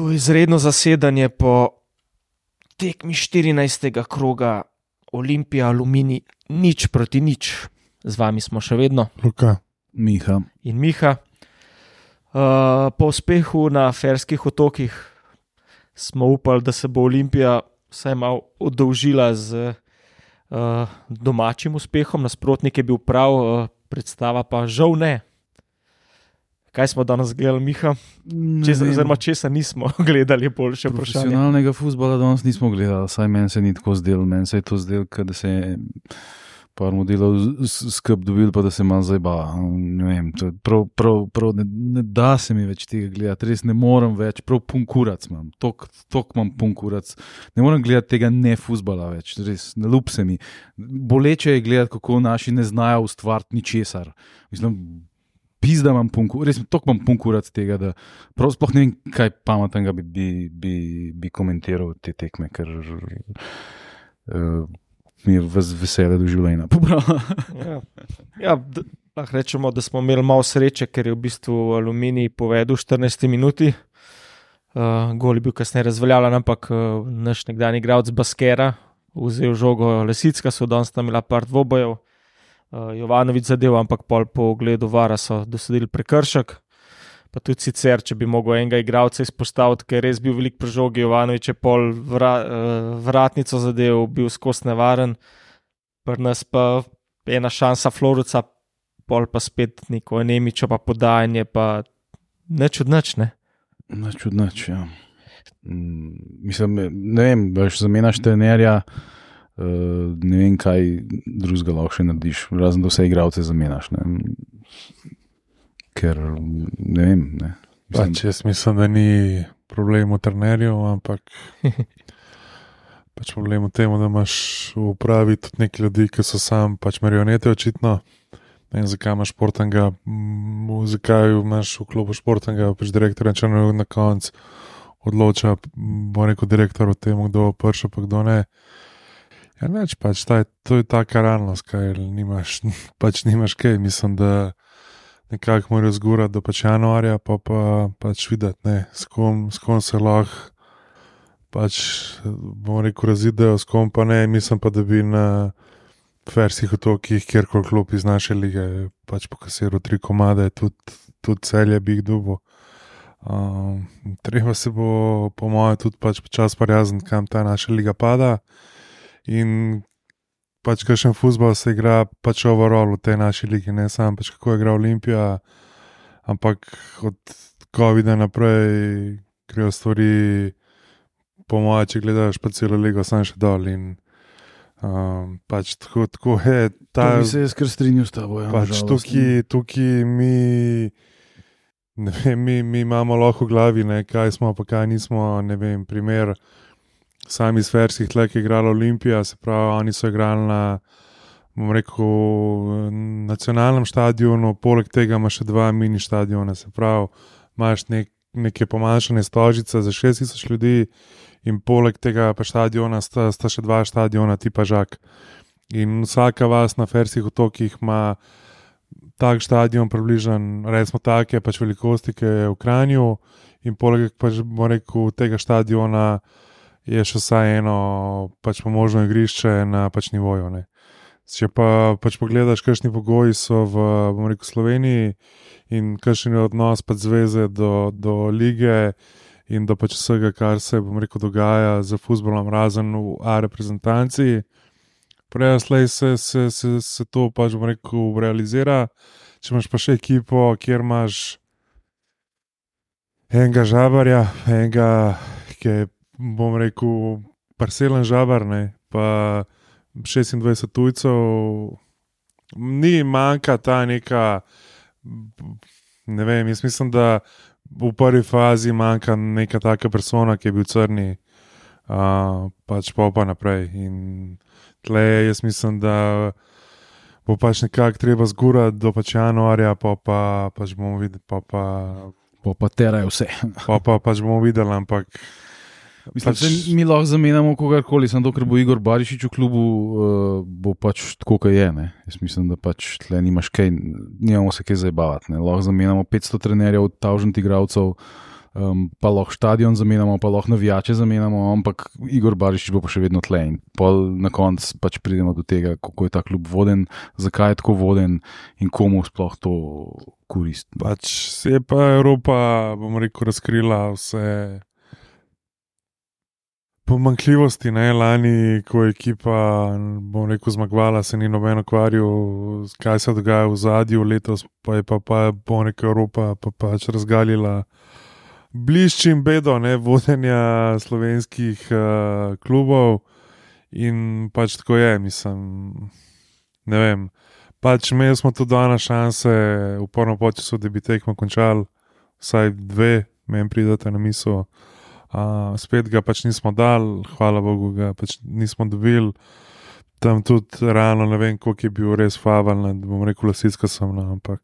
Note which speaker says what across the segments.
Speaker 1: To izredno zasedanje po tekmi 14. kroga Olimpija, Alumini, nič proti nič. Z vami smo še vedno
Speaker 2: Luka.
Speaker 3: Miha.
Speaker 1: in Miha. Uh, po uspehu na Ferskih otokih smo upali, da se bo Olimpija vsaj malo oddolžila z uh, domačim uspehom, nasprotnik je bil prav, uh, predstava pa žal ne. Kaj smo danes gledali, Miha? Česa, oziroma, česa nismo gledali, je boljše vprašanje.
Speaker 3: Profesionalnega futbola danes nismo gledali, saj meni se ni tako zdelo. Meni se je to zdelo, da se je par modelov skrb dobil, pa da se malo zabava. Prav, prav, prav ne, ne da se mi več tega gledati, res ne morem več, prav pun kurac imam, tok, tok imam pun kurac. Ne morem gledati tega ne futbola več, res ne lup se mi. Boleče je gledati, kako naši ne znajo ustvariti ničesar. Mislim, Pizda imam punku, res tako imam punkurac tega, da sploh ne vem, kaj pametnega bi, bi, bi, bi komentiral te tekme, ker uh, mi je ves, vesele do življenja.
Speaker 1: Ja, ja lahko rečemo, da smo imeli malo sreče, ker je v bistvu Aluminij povedal v 14 minuti. Uh, gol je bil kasneje razveljavljen, ampak uh, naš nekdani igralec Baskera vzel žogo Lesicka, so danes tam imela par dvobojev. Uh, Jovanovič zadev, ampak pol po ogledu Vara so dosodili prekršek. Pa tudi sicer, če bi mogel enega igralca izpostaviti, ker je res bil velik prežog, Jovanovič je pol vra, uh, vratnico zadev, bil skos nevaren, pri nas pa ena šansa Floruca, pol pa spet neko Nemičo, pa podajanje, pa neč od nič, ne.
Speaker 3: Nič od nič. Ja. Mm, Mislim, ne vem, veš, zamenjaš trenerja. Uh, ne vem, kaj drugega lahko še narediš, razen da vse igralce zamenjaš. Ne? Ker ne vem. Ne. Mislim,
Speaker 2: Pač jaz mislim, da ni problem v trenerju, ampak pač problem v tem, da imaš v upravi tudi nekaj ljudi, ki so sam pač marionete, očitno. Ne vem, zakaj imaš športnega, mm, zakaj imaš v klubu športnega, pač direktor, če ne na koncu odloča, mm, bo rekel direktor o tem, kdo bo prišel, pa kdo ne. Ja, neč pač, ta je, to je taka realnost, kaj nimaš, pač nimaš kaj. Mislim, da nekako morajo zgurati do pač januarja, pa pa pač videti, ne, s kom, s kom se lahko pač, bomo rekel, razidejo, s kom pa ne. Mislim pa, da bi na Fersih otokih, kjerkoli klub iz naše lige, pač pokasiral tri komade, tudi, tudi celje bi jih dubo. Um, treba se bo, po mojem, tudi pač čas parijazen, kam ta naša liga pada. In pač kakšen futbol se igra, pač overall v tej naši ligi, ne samo pač kako je igra Olimpija, ampak od COVID-a naprej grejo stvari, po mojem, če gledaš pa celo ligo, sam še dol. In, um, pač tako, tako je
Speaker 3: to
Speaker 2: ta.
Speaker 3: bi se jaz kar strinjal s tabo. Ja,
Speaker 2: Pač tukaj, tukaj mi, vem, mi, mi imamo lahko v glavi, ne, kaj smo, pa kaj nismo. Vem, primer, iz Ferskih tleh je igrala Olimpija, se pravi, oni so igrali na, rekel, nacionalnem stadionu, poleg tega ima še dva mini stadiona, se pravi, imaš nek, neke pomanjšane stožice za 6000 ljudi. In poleg tega pa stadiona sta, sta še dva stadiona, tipa Žak. In vsaka vas na Fersih otokih ima tak stadion, približno, recimo, take pač velikosti, ki je v Kranju, in poleg pač, rekel, tega stadiona je še vsaj eno, pač pomožno igrišče na pač nivoju. Ne. Če pa pač pogledaš, kakšni pogoji so v rekel, Sloveniji in kakšen je odnos pač zveze do, do lige in do pač vsega, kar se rekel, dogaja z futbolom, razen v A reprezentanci. Prej slej se, se, se, se to pač rekel realizira. Če imaš pa še ekipo, kjer imaš enega žabarja, enega, ki je, bom rekel, parcelen žabar, ne, pa 26 tujcev, ni manjka ta neka, ne vem, jaz mislim, da v prvi fazi manjka neka taka persona, ki je bil crni, uh, pač pa pa naprej. In tle jaz mislim, da bo pač nekako treba zgurati do pač januarja, pa pa pač bomo videli, pa pa,
Speaker 3: Pa, pa terajo vse.
Speaker 2: pa, pa pač bomo videli, ampak
Speaker 3: Mislim,
Speaker 2: Pač-.
Speaker 3: Mi lahko zamenjamo kogarkoli, samo dokler bo Igor Barišič v klubu, uh, bo pač tako, kot je. Ne? Jaz mislim, da pač tle nimaš kaj, nimamo se kaj zabavati. Lahko zamenjamo 500 trenerjev, tavžnih igralcev, um, pa lahko stadion zamenjamo, pa lahko navijače zamenjamo, ampak Igor Barišič bo pa še vedno tle in pol na koncu pač pridemo do tega, kako je ta klub voden, zakaj je tako voden in komu sploh to koristi.
Speaker 2: Pač se je pa Evropa, bom rekel, razkrila vse pomankljivosti. Ne? Lani, ko je ekipa, bom rekel, zmagovala, se ni noben ukvarjal, kaj se dogaja v zadju, letos pa je pa, pa bom rekel, Evropa pa pač razgalila. Bližšim bedo, ne vodenja slovenskih uh, klubov, in pač tako je, mislim. Ne vem, pač imeli smo tudi dana šanse, uporno počasi, da bi tekmo končali, vsaj dve, meni pridete na misel. Spet ga pač nismo dal, hvala Bogu, ga pač nismo dobili. Tam tudi realno ne vem, koliko je bil res favalen, da bom rekel, lasica sem, no, ampak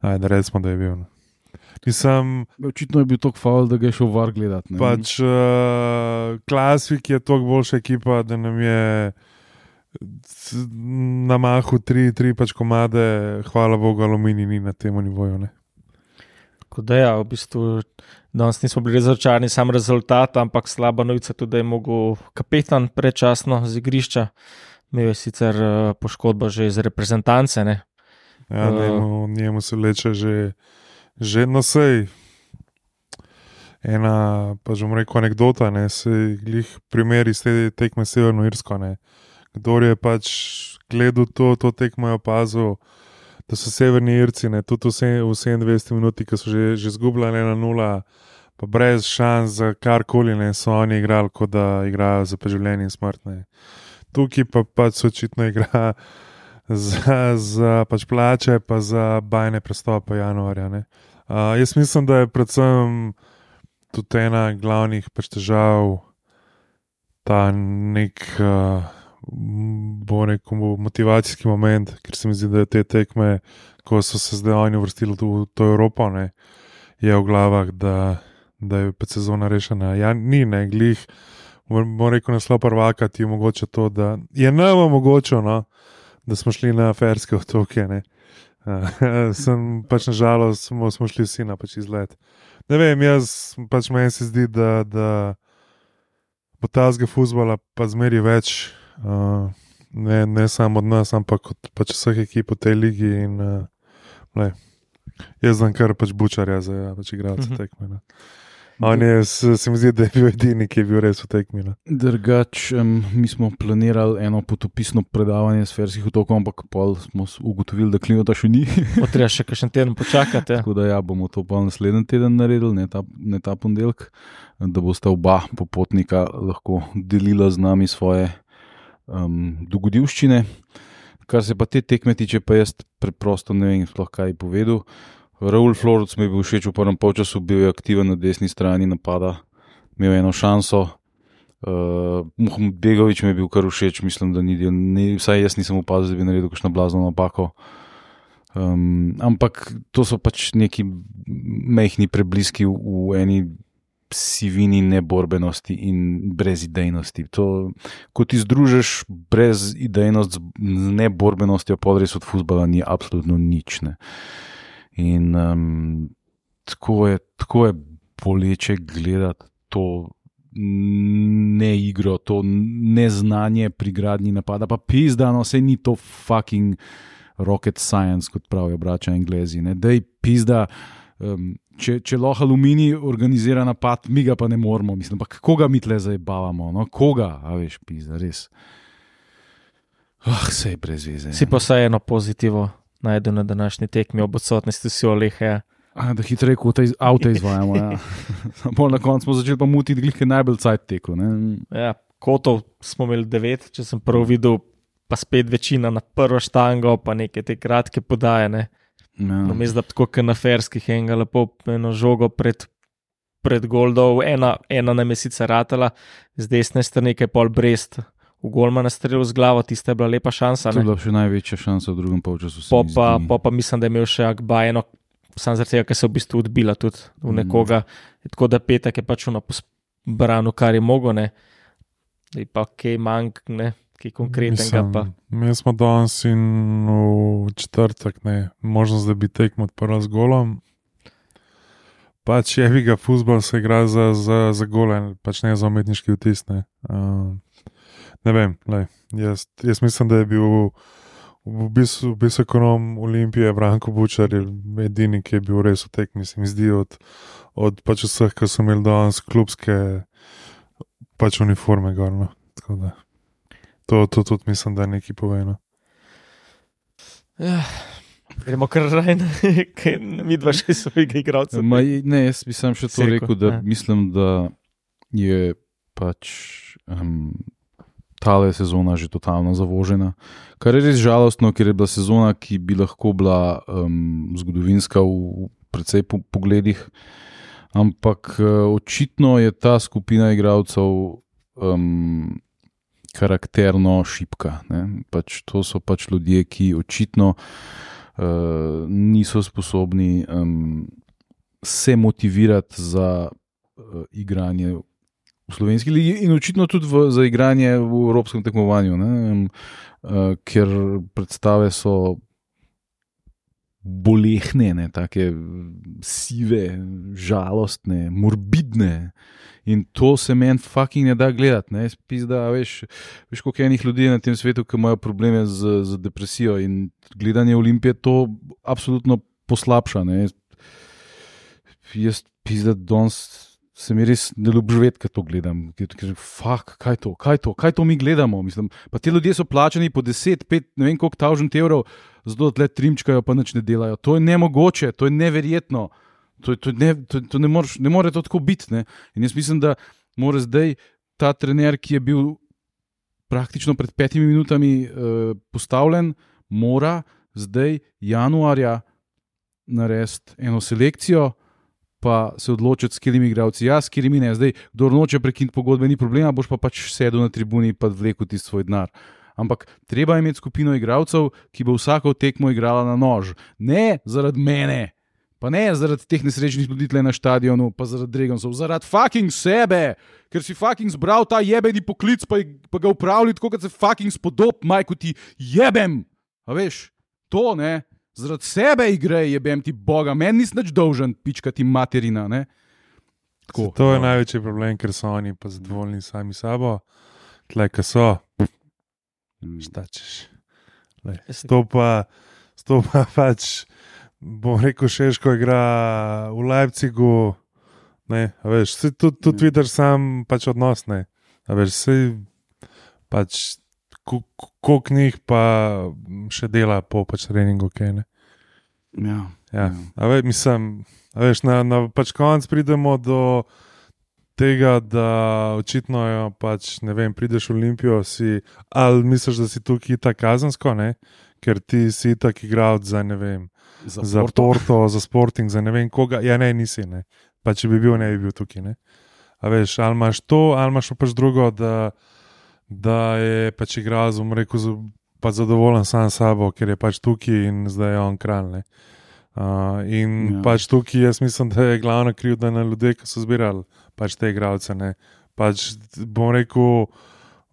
Speaker 2: ajde, recimo, da je bil. No. Nisem,
Speaker 3: Očitno je bil tako faul, da ga je šel var gledati. ne.
Speaker 2: pač uh, klasik je toliko boljša ekipa, da nam je na mahu tri, tri pač komade, hvala Bogu, aluminij ni na tem nivoju. Ne.
Speaker 1: Tako da, ja, v bistvu danes nismo bili razočarani sam rezultat, ampak slaba novica tudi, da je mogel kapetan predčasno z igrišča. Imel je sicer uh, poškodbo že iz reprezentance. Ne?
Speaker 2: Ja,
Speaker 1: Uh.
Speaker 2: njemu, njemu se leče že, že no sej. Ena, pa že bom rekel, anekdota, ne, se jih primer iz te tekme Severno Irsko. Ne. Kdor je pač gledal to, to tekmo, je opazil, da so Severni Irci, ne, tudi v se- v 27 minuti, ki so že, že zgubljali na nula, pa brez šans za karkoli, ne, so oni igrali, kot da igrajo za preživljenje in smrt. Ne. Tukaj pa pač se očitno igra za, za pač plače, pa za bajne prestope januarja. Uh, jaz mislim, da je predvsem tudi ena glavnih pač težav ta nek, uh, bo rekel, motivacijski moment, ker se mi zdi, da te tekme, ko so se zdaj oni vrstili v to Evropo, ne, je v glavah, da, da je pač sezona rešena. Ja, ni, ne, glih. Moram reči, naslov prvaka ti je mogoče to, da je nam omogočeno, no, da smo šli na aferske otoke. Ne. Sem pač nažalost, smo, smo šli vsi na pač izlet. Ne vem, jaz pač meni se zdi, da, da bo ta zga futbola pa zmeri več, uh, ne, ne samo od nas, ampak od pač vseh ekip v tej ligi. In, uh, lej, jaz znam kar pač bučarja za ja, pač igralce
Speaker 1: Mhm.
Speaker 2: tekme. Ne. On je, se, mi zdi, da je bil edini, ki je bil res v tekmi. Ne.
Speaker 3: Drugač, um, mi smo planirali eno potopisno predavanje s ferskih otokov, ampak pol smo ugotovili, da klimata še ni.
Speaker 1: Bo treba še kakšen teden počakati. Ja.
Speaker 3: Tako da ja, bomo to pa naslednji teden naredili, ne ta, ne ta ponedeljek, da bosta oba popotnika lahko delila z nami svoje um, dogodivščine. Kar se pa te tekme tiče, pa jaz preprosto ne vem, sploh kaj povedal. Raul Florec mi je bil všeč v prvem polčasu, bil je aktiven na desni strani napada, imel eno šanso. Uh, Mohamed Begovič mi je bil kar všeč, mislim, da ni, del- ni vsaj jaz nisem opazil, da bi naredil kakšno blazno napako. Um, ampak to so pač neki mehki prebliski v, v eni sivini neborbenosti in brezidejnosti. To, ko ti združiš brezidejnost z neborbenostjo, pa res od futbola ni absolutno nič. Ne. In um, tako, je, tako je boleče gledati to ne igro, to neznanje pri gradnji napada, pa pizdano, se ni to fucking rocket science, kot pravijo braća Englezi. Ne. Dej pizda. Um, če, če lahko aluminij organizira napad, mi ga pa ne moramo, mislim, pa koga mi tle zdaj bavamo, no, koga, a veš, pizda, res. Ah, vse je brez veze.
Speaker 1: Si pa vsaj eno pozitivo najdel na današnji tekmi ob odsotnosti vsi olehe.
Speaker 3: A, da hitreje kot avto izvajamo. Ja. Pol na koncu smo začeli pa mutiti, glih je najbolj cajt tekel. ne.
Speaker 1: Ja, kotov smo imeli devet, če sem prav videl, pa spet večina na prvo štango, pa neke te kratke podaje. Ne.
Speaker 3: Ja.
Speaker 1: Namesto da bi tako kot na ferskih enega lepo eno žogo pred, pred goldov, ena, ena nam je sicer ratala, z desne strani je pol brest. V golma nastrelil z glavo, tista je bila lepa šansa.
Speaker 3: To je
Speaker 1: Ne?
Speaker 3: bila še največja šansa v drugem polčasu.
Speaker 1: Po pa, po pa mislim, da je imel še Akba eno, sam zaradi tega, ker se je v bistvu odbila tudi v
Speaker 3: Mm.
Speaker 1: nekoga. Mm. Tako da petek je pač uno brano, kar je mogo, ne. Zdaj pa kaj manjk, ne, kaj konkretnega pa.
Speaker 2: Mi smo danes in v četrtek, ne, možnost, da bi tekmo odprl z golom. pač je bi ga futbol se igra za, za, za gole, pač ne za umetniški vtis. Ne, uh, ne vem, lej, jaz, jaz mislim, da je bil v bistvu, v bistvu ekonom Olimpije, Branko Bučar, edini, ki je bil res v tekmi, se mi zdi, od, od pač vseh, ki so imeli danes klubske pač uniforme. Gor, no. To, to tudi mislim, da je nekaj povedano.
Speaker 1: Ja. Gremo kar raje, mi dva še svojega igralca.
Speaker 3: Ne, jaz bi sam še to
Speaker 1: Seko,
Speaker 3: rekel, da
Speaker 1: ja.
Speaker 3: mislim, da je pač um, tale sezona že totalno zavožena. Kar je res žalostno, ker je bila sezona, ki bi lahko bila um, zgodovinska v precej po pogledih. Ampak uh, očitno je ta skupina igralcev um, karakterno šipka. Ne? Pač to so pač ljudje, ki očitno uh, niso sposobni um, se motivirati za uh, igranje v slovenski ligi in očitno tudi v, za igranje v evropskem tekmovanju, ne? um, uh, ker predstave so. Bolehne, ne, take sive, žalostne, morbidne. In to se meni fucking ne da gledati. Ne. Pizda, veš, veš, koliko je enih ljudi na tem svetu, ki imajo probleme z, z depresijo in gledanje Olimpije to absolutno poslabša. Ne. Jaz, pizda, danes se mi res ne ljubi živeti, ko to gledam. Fuck, kaj to, kaj to, kaj to mi gledamo? Mislim, pa ti ljudje so plačani po 10, 5, ne vem koliko tavžent evrov, zato tle trimčkajo, pa nič ne delajo. To je nemogoče, to je neverjetno. To, to, ne, to, to ne, moreš, ne more to tako biti. Ne? In jaz mislim, da mora zdaj ta trener, ki je bil praktično pred petimi minutami uh, postavljen, mora zdaj januarja narediti eno selekcijo. Pa se odločiti, s katerimi igralci, ja, s katerimi ne. Zdaj, kdo noče prekiniti pogodbe, ni problema, boš pa pač sedel na tribuni in vlekel ti svoj denar. Ampak treba je imeti skupino igralcev, ki bo vsako tekmo igrala na nož. Ne zaradi mene, pa ne zaradi teh nesrečnih ljudi na stadionu, pa zaradi Dragoncov, zaradi fucking sebe, ker si fucking zbral ta jebeni poklic, pa, pa ga upravljal tako, kot se fucking spodob, majko ti jebem. A veš, to ne. Zaradi sebe igre, jebem ti Boga, meni nisi več dolžen, pička ti materina. Tako,
Speaker 2: to je
Speaker 3: no.
Speaker 2: največji problem, ker so oni pa zadovoljni sami sabo, tle, ki so. Štačeš. To pa, to pa pač, bom rekel, Šeško igra v Leipzigu. Ne, a veš, se tudi, tudi vidiš sam pač odnos. Ne, a veš, se pač, koliko njih pa še dela po pač treningu, kaj ne.
Speaker 3: Ja,
Speaker 2: Ja, a veš, mislim, veš, na, na pač konc pridemo do tega, da očitno je pač, ne vem, prideš v Olimpijo, si, ali misliš, da si tukaj tako kazensko, ne? ker ti si tako igral za, ne vem,
Speaker 3: za,
Speaker 2: za
Speaker 3: Porto.
Speaker 2: Porto, za Sporting, za ne vem koga. Ja, ne, nisi, ne. Pa če bi bil, ne bi bil tukaj. Ne? A veš, ali imaš to, ali imaš pa pač drugo, da, da je pač igral, bom rekel, pa zadovoljen sam s sabo, ker je pač tukaj in zdaj je on kralj. Uh, in
Speaker 3: Ja.
Speaker 2: pač tukaj jaz mislim, da je glavna krivda na ljudeh, ki so zbirali pač te igralce. ne. Pač bom rekel,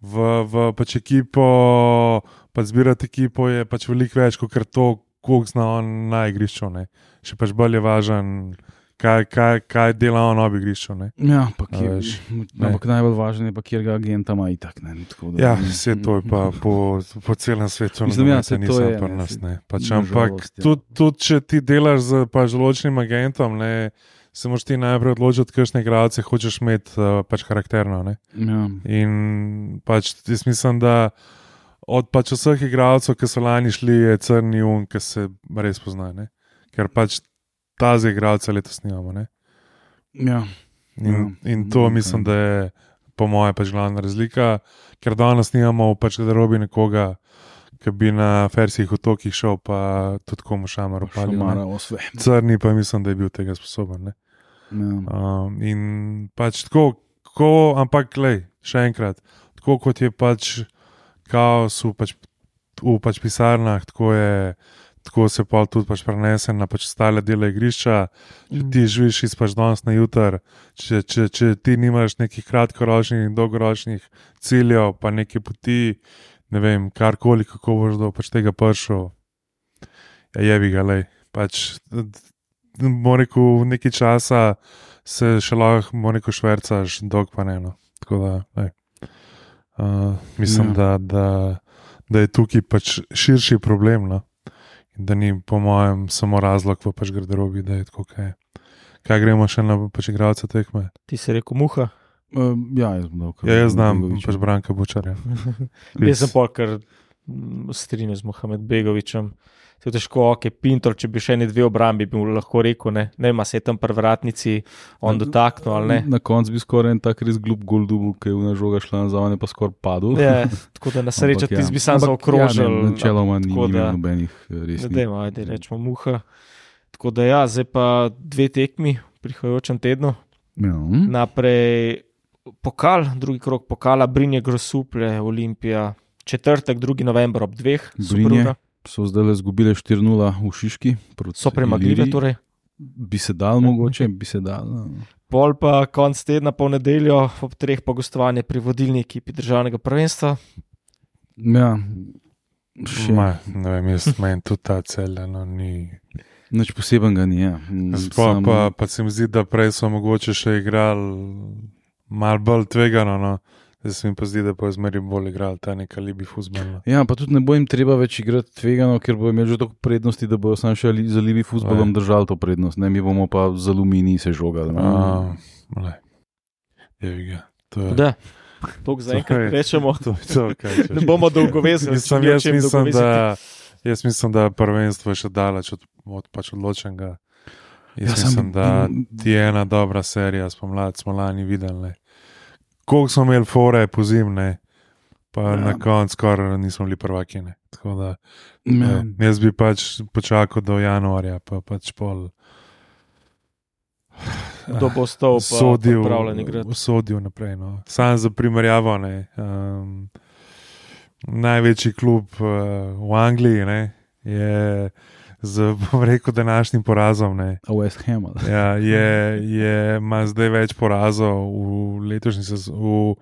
Speaker 2: v, v pač ekipo, pač zbirati ekipo je pač veliko več kot to, koliko zna on na igrišču. Ne. Še pač bolj je važen, kaj, kaj, kaj dela on na igrišču. ne.
Speaker 3: Ja, pa
Speaker 2: A
Speaker 3: kje,
Speaker 2: veš,
Speaker 3: ampak najbolj važno je, pa, kjer ga agenta ima itak. Ne, tako da-
Speaker 2: Ja, vse to je pa po, po celem svetu,
Speaker 3: Mislim, ja,
Speaker 2: nogometa
Speaker 3: saj to
Speaker 2: ni samo
Speaker 3: je,
Speaker 2: pri
Speaker 3: ne,
Speaker 2: nas. Ne. Pač, ampak
Speaker 3: ja.
Speaker 2: tudi, tudi, če ti delaš z pač, določenim agentom, ne, se moraš ti najprej odločiti, kakšne igralce hočeš imeti uh, pač karakterno. Ne.
Speaker 3: Ja.
Speaker 2: In pač jaz mislim, da od pač vseh igralcev, ki so lani šli, je crni um, ki se res pozna. Ne. Ker pač ta za igralce letos nimamo. Ne.
Speaker 3: Ja.
Speaker 2: In,
Speaker 3: Ja,
Speaker 2: in to
Speaker 3: okej.
Speaker 2: mislim, da je po mojem pač glavna razlika, ker danes nimamo pač garderobi nekoga, ki bi na Fersih otokih šel, pa tudi komu šamar
Speaker 3: osve.
Speaker 2: Crni pa mislim, da je bil tega sposoben. Ne.
Speaker 3: Ja.
Speaker 2: Um, in pač tako, ko, ampak lej, še enkrat, tako kot je pač kaos v pač, v pač pisarnah, tako je. Tako se pa tudi pač prenese na pač ostale dele igrišča. Če ti živiš iz pač danes na jutr, če, če, če ti nimaš nekih kratkoročnih in dolgoročnih ciljev, pa neke poti, ne vem, karkoli, kako boš do pač tega prišel, ja, je bi ga, lej. Pač, bomo rekel, nekaj časa se še lahko, bomo rekel, švercaš, dog pa ne. No. Tako da, ej. uh, mislim,
Speaker 3: ja.
Speaker 2: da, da, da je tukaj pač širši problem. No. In Da ni, po mojem, samo razlog v pač garderobi, da je tako kaj. Kaj gremo še na pač igralce tekme?
Speaker 1: Ti si rekel muha.
Speaker 3: Uh, ja, jaz dal kar.
Speaker 2: Ja, jaz znam pač Branka Bučarja.
Speaker 1: Jaz sem pol, ker mm, strinjam z Mohamed Begovičem. Se je težko, ok, Pintor, če bi še ene dve obrambi, bi mu lahko rekel, ne, ne ima se tam prvratnici, on dotaknil ali ne.
Speaker 3: Na koncu bi skoraj en tak res glup gol dubu, ki je v žoga šla na zavane, pa skoraj padel.
Speaker 1: Ja, tako da na srečo ti bi sam zaokrožil.
Speaker 3: Ja, ne, načeloma ni, imel nobenih eh, resnih.
Speaker 1: Ne, dajmo, ajde, rečemo muha. Tako da ja, zdaj pa dve tekmi v prihajajočem tednu.
Speaker 3: Ja.
Speaker 1: Naprej pokal, drugi krok pokala, Brinje Grosuple, Olimpija, četrtek, 2. november ob dveh.
Speaker 3: Brinje.
Speaker 1: Superura.
Speaker 3: So zdaj izgubile 4-0 v Šiški. proti
Speaker 1: So premagljive,
Speaker 3: Iliriji.
Speaker 1: torej.
Speaker 3: Bi se dal, mogoče bi se dal. no.
Speaker 1: Pol pa konc tedna, po nedeljo, ob treh pa gostovanje pri vodilni ekipi državnega prvenstva.
Speaker 3: Ja, še
Speaker 2: Ma, ne vem, jaz meni tudi ta celja. No, ni.
Speaker 3: nič posebenega ni. Ja.
Speaker 2: Sploh pa, pa se mi zdi, da prej so mogoče še igrali malo bolj tvegano. No. Zdaj se mi pa zdi, da pa zmeri bolj igrali ta neka libi futbol. No.
Speaker 3: Ja, pa tudi ne bo jim treba več igrati tvegano, ker bo imel že toliko prednosti, da bodo samo še ali- z alivi futbolom
Speaker 2: Ja.
Speaker 3: držali to prednost. Ne, mi bomo pa z aluminij se žogali. no.
Speaker 2: Ga. To je
Speaker 1: Da, to zaenkrat rečemo.
Speaker 2: to, je to.
Speaker 1: Ne bomo dolgovezili,
Speaker 2: Mislim, jaz, mislim, da, jaz mislim, da prvenstvo je še daleč od, od pač odločenega. Jaz
Speaker 3: Ja,
Speaker 2: ja,
Speaker 3: sam-
Speaker 2: mislim, da ti je ena dobra serija, spomladi smo lani videli. Koliko smo imeli fore pozimne, pa
Speaker 3: Ja.
Speaker 2: na koncu skoraj nismo bili prvaki. ne. Tako Da,
Speaker 3: Ja.
Speaker 2: jaz bi pač počakal do januarja, pa pač pol.
Speaker 1: Kdo bo stal, pa
Speaker 2: sodil, sodil naprej. No. Sam za primerjavo, ne, um, največji klub uh, v Angliji ne, je z, rekel, današnjim porazom. Ne,
Speaker 3: West Ham.
Speaker 2: ja, je, je, ima zdaj več porazov v letošnji sezoni.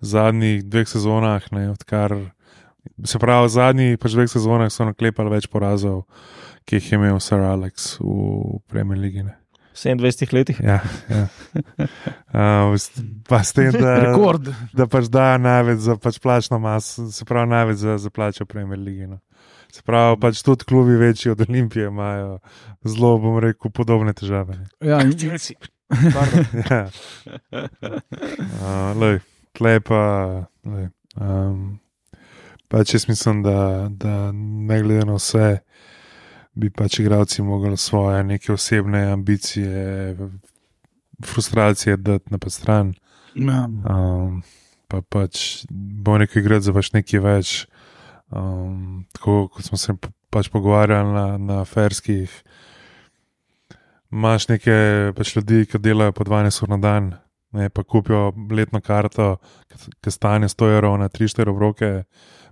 Speaker 2: V zadnjih dveh sezonah, ne, odkar, se pravi, v zadnjih pač dveh sezonah so naklepali več porazov, ki jih je imel Sir Alex v Premier League. Ne.
Speaker 1: V 27 letih.
Speaker 2: Ja, ja. Uh, pa s tem, da,
Speaker 3: Rekord.
Speaker 2: da pač dajo največ za pač plačno maso, se pravi, največ za, za plačo Premier League. No. Se pravi, pač tudi klubi večji od Olimpije imajo zelo, bom rekel, podobne težave. ne.
Speaker 3: Ja, in-
Speaker 1: Pardon.
Speaker 2: Ja. Uh, lej, tle pa. Lej, um, pač jaz mislim, da, da ne glede na vse, bi pač igravci mogli svoje neke osebne ambicije, frustracije dati na pa stran.
Speaker 3: ja.
Speaker 2: Um, pa pač bo nekaj igrati za pač nekaj več. Um, tako kot smo se pač pogovarjali na, na ferskih. Imáš nekaj pač ljudi, ki delajo po 12 ur na dan, ne, pa kupijo letno karto, ki- stane 100 evrov na 3-4 roke.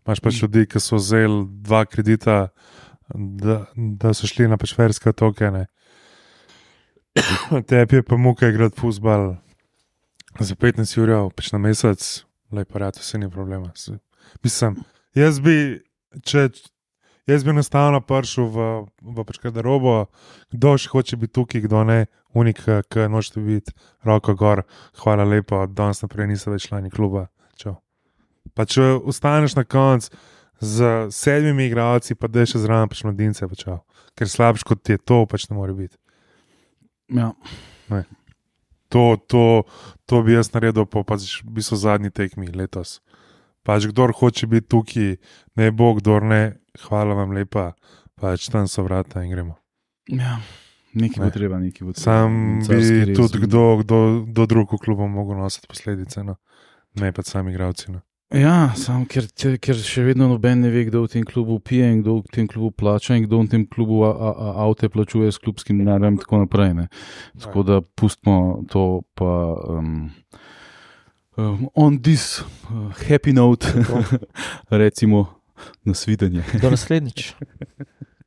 Speaker 2: Imáš pač ljudi, ki so vzeli dva kredita, da, da so šli na pač ferske otoke. ne. Tebi je pa muka igrati futbal za 15 ur, pač na mesec, lepo rad, vse ni problema. Mislim, jaz bi, če, jaz bi enostavno prišel v, v pač garderobo, kdo še hoče biti tukaj, kdo ne, unik, ki nočete biti, roko gor, hvala lepa, danes naprej niste več člani kluba. Čau. Pa če ostaneš na koncu z sedmimi igralci, pa da še zraven pač mladince, pa čau. ker slabš kot je to, pač ne more biti.
Speaker 3: Ja.
Speaker 2: To, to, to bi jaz naredil po pač, v bistvu zadnji tekmi letos. Pač kdo hoče biti tukaj, ne bo, kdo ne, hvala vam lepa, pač tam so vrata in gremo.
Speaker 3: Ja. Nekaj bo
Speaker 2: Ne.
Speaker 3: treba, nekaj bo treba.
Speaker 2: Sam bi tudi kdo, kdo, kdo drug v klubu mogel nositi posledice, no. ne pa sami igravci. No.
Speaker 3: Ja, sam, ker, če- ker še vedno noben ne ve, kdo v tem klubu pije in kdo v tem klubu plača in kdo v tem klubu a- a- a- avte plačuje s klubskim denarjem in tako naprej. Ne. Tako da pustimo to pa. Um, um, on this uh, happy note, recimo, nasvidenje.
Speaker 1: Do naslednjič.